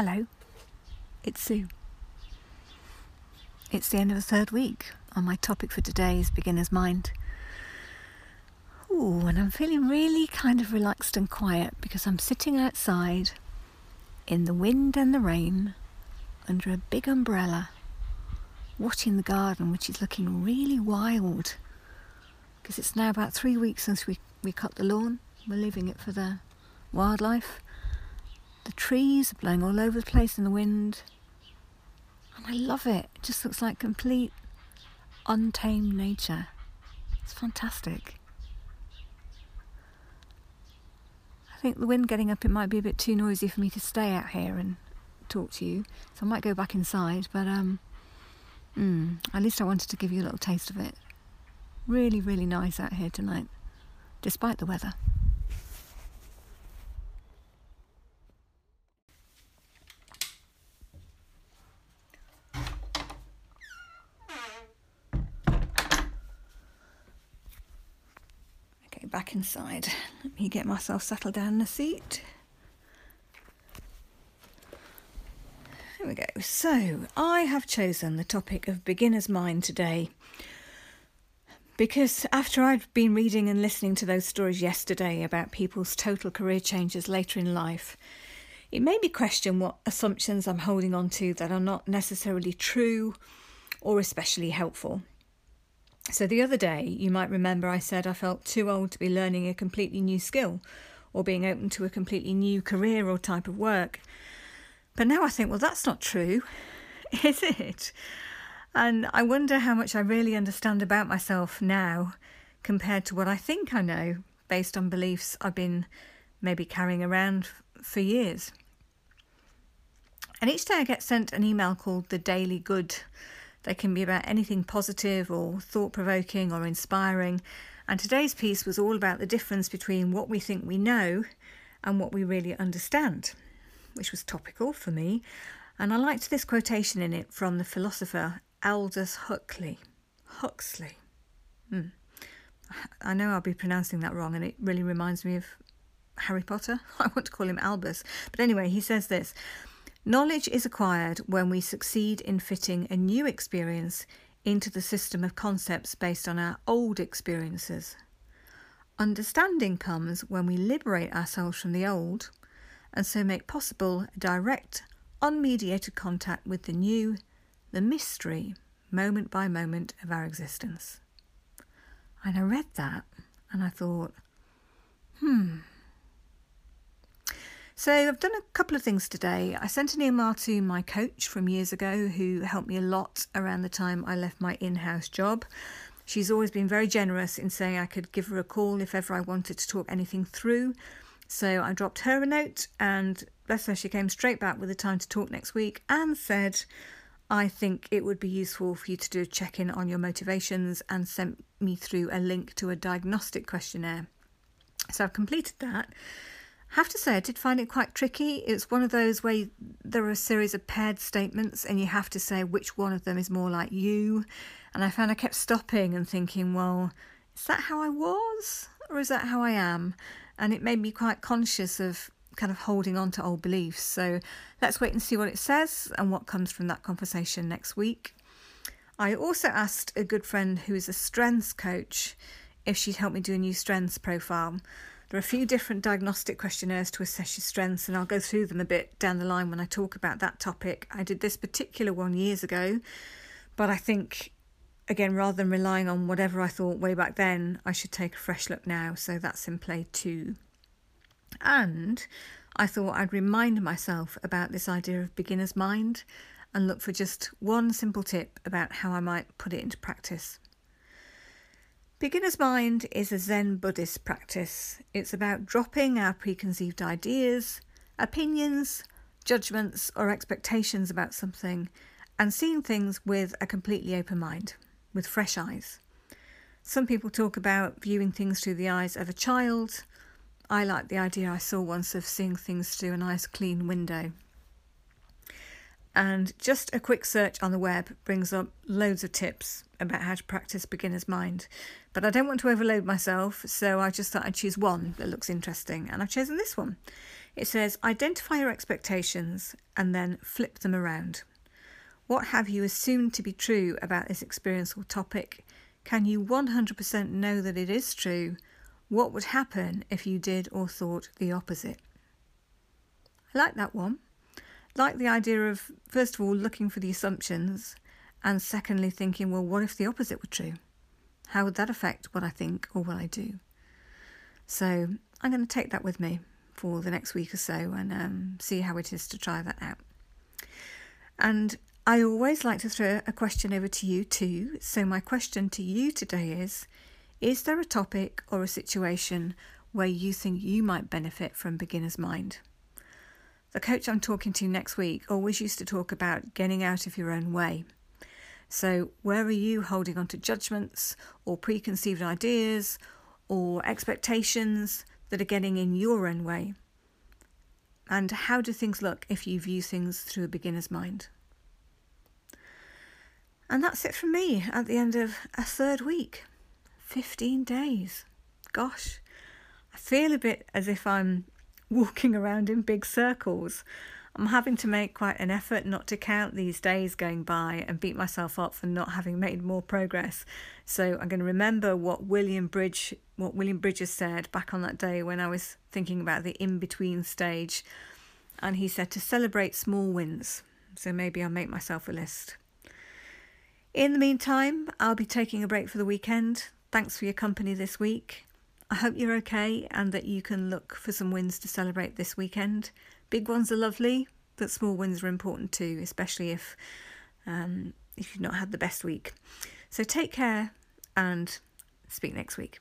Hello, it's Sue. It's the end of the third week, and my topic for today is beginner's mind. Ooh, and I'm feeling really kind of relaxed and quiet because I'm sitting outside in the wind and the rain under a big umbrella, watching the garden, which is looking really wild because it's now about three weeks since we, we cut the lawn. We're leaving it for the wildlife. The trees are blowing all over the place in the wind. And I love it. It just looks like complete untamed nature. It's fantastic. I think the wind getting up, it might be a bit too noisy for me to stay out here and talk to you. So I might go back inside, but um, mm, at least I wanted to give you a little taste of it. Really, really nice out here tonight, despite the weather. Back inside. Let me get myself settled down in the seat. There we go. So, I have chosen the topic of beginner's mind today because after I'd been reading and listening to those stories yesterday about people's total career changes later in life, it made me question what assumptions I'm holding on to that are not necessarily true or especially helpful. So, the other day, you might remember I said I felt too old to be learning a completely new skill or being open to a completely new career or type of work. But now I think, well, that's not true, is it? And I wonder how much I really understand about myself now compared to what I think I know based on beliefs I've been maybe carrying around for years. And each day I get sent an email called the Daily Good they can be about anything positive or thought provoking or inspiring. And today's piece was all about the difference between what we think we know and what we really understand, which was topical for me. And I liked this quotation in it from the philosopher Aldous Huxley. Huxley. Hmm. I know I'll be pronouncing that wrong, and it really reminds me of Harry Potter. I want to call him Albus. But anyway, he says this Knowledge is acquired when we succeed in fitting a new experience into the system of concepts based on our old experiences. Understanding comes when we liberate ourselves from the old and so make possible a direct, unmediated contact with the new, the mystery, moment by moment of our existence. And I read that and I thought, hmm, so I've done a couple of things today. I sent an email to my coach from years ago who helped me a lot around the time I left my in house job. She's always been very generous in saying I could give her a call if ever I wanted to talk anything through. So I dropped her a note and bless her, she came straight back with a time to talk next week and said, I think it would be useful for you to do a check in on your motivations and sent me through a link to a diagnostic questionnaire. So I've completed that have to say, I did find it quite tricky. It's one of those where there are a series of paired statements, and you have to say which one of them is more like you. And I found I kept stopping and thinking, well, is that how I was, or is that how I am? And it made me quite conscious of kind of holding on to old beliefs. So let's wait and see what it says and what comes from that conversation next week. I also asked a good friend who is a strengths coach if she'd help me do a new strengths profile. There are a few different diagnostic questionnaires to assess your strengths, and I'll go through them a bit down the line when I talk about that topic. I did this particular one years ago, but I think, again, rather than relying on whatever I thought way back then, I should take a fresh look now. So that's in play too. And I thought I'd remind myself about this idea of beginner's mind and look for just one simple tip about how I might put it into practice. Beginner's Mind is a Zen Buddhist practice. It's about dropping our preconceived ideas, opinions, judgments, or expectations about something and seeing things with a completely open mind, with fresh eyes. Some people talk about viewing things through the eyes of a child. I like the idea I saw once of seeing things through a nice clean window. And just a quick search on the web brings up loads of tips about how to practice beginner's mind, but I don't want to overload myself, so I just thought I'd choose one that looks interesting, and I've chosen this one. It says identify your expectations and then flip them around. What have you assumed to be true about this experience or topic? Can you 100% know that it is true? What would happen if you did or thought the opposite? I like that one. Like the idea of, first of all, looking for the assumptions, and secondly, thinking, well, what if the opposite were true? How would that affect what I think or what I do? So I'm going to take that with me for the next week or so and um, see how it is to try that out. And I always like to throw a question over to you too. So, my question to you today is Is there a topic or a situation where you think you might benefit from beginner's mind? The coach I'm talking to next week always used to talk about getting out of your own way. So, where are you holding on to judgments or preconceived ideas or expectations that are getting in your own way? And how do things look if you view things through a beginner's mind? And that's it from me at the end of a third week. 15 days. Gosh, I feel a bit as if I'm walking around in big circles. I'm having to make quite an effort not to count these days going by and beat myself up for not having made more progress. So I'm going to remember what William Bridge what William Bridges said back on that day when I was thinking about the in-between stage. And he said to celebrate small wins. So maybe I'll make myself a list. In the meantime, I'll be taking a break for the weekend. Thanks for your company this week. I hope you're okay and that you can look for some wins to celebrate this weekend. Big ones are lovely, but small wins are important too, especially if um, if you've not had the best week. So take care and speak next week.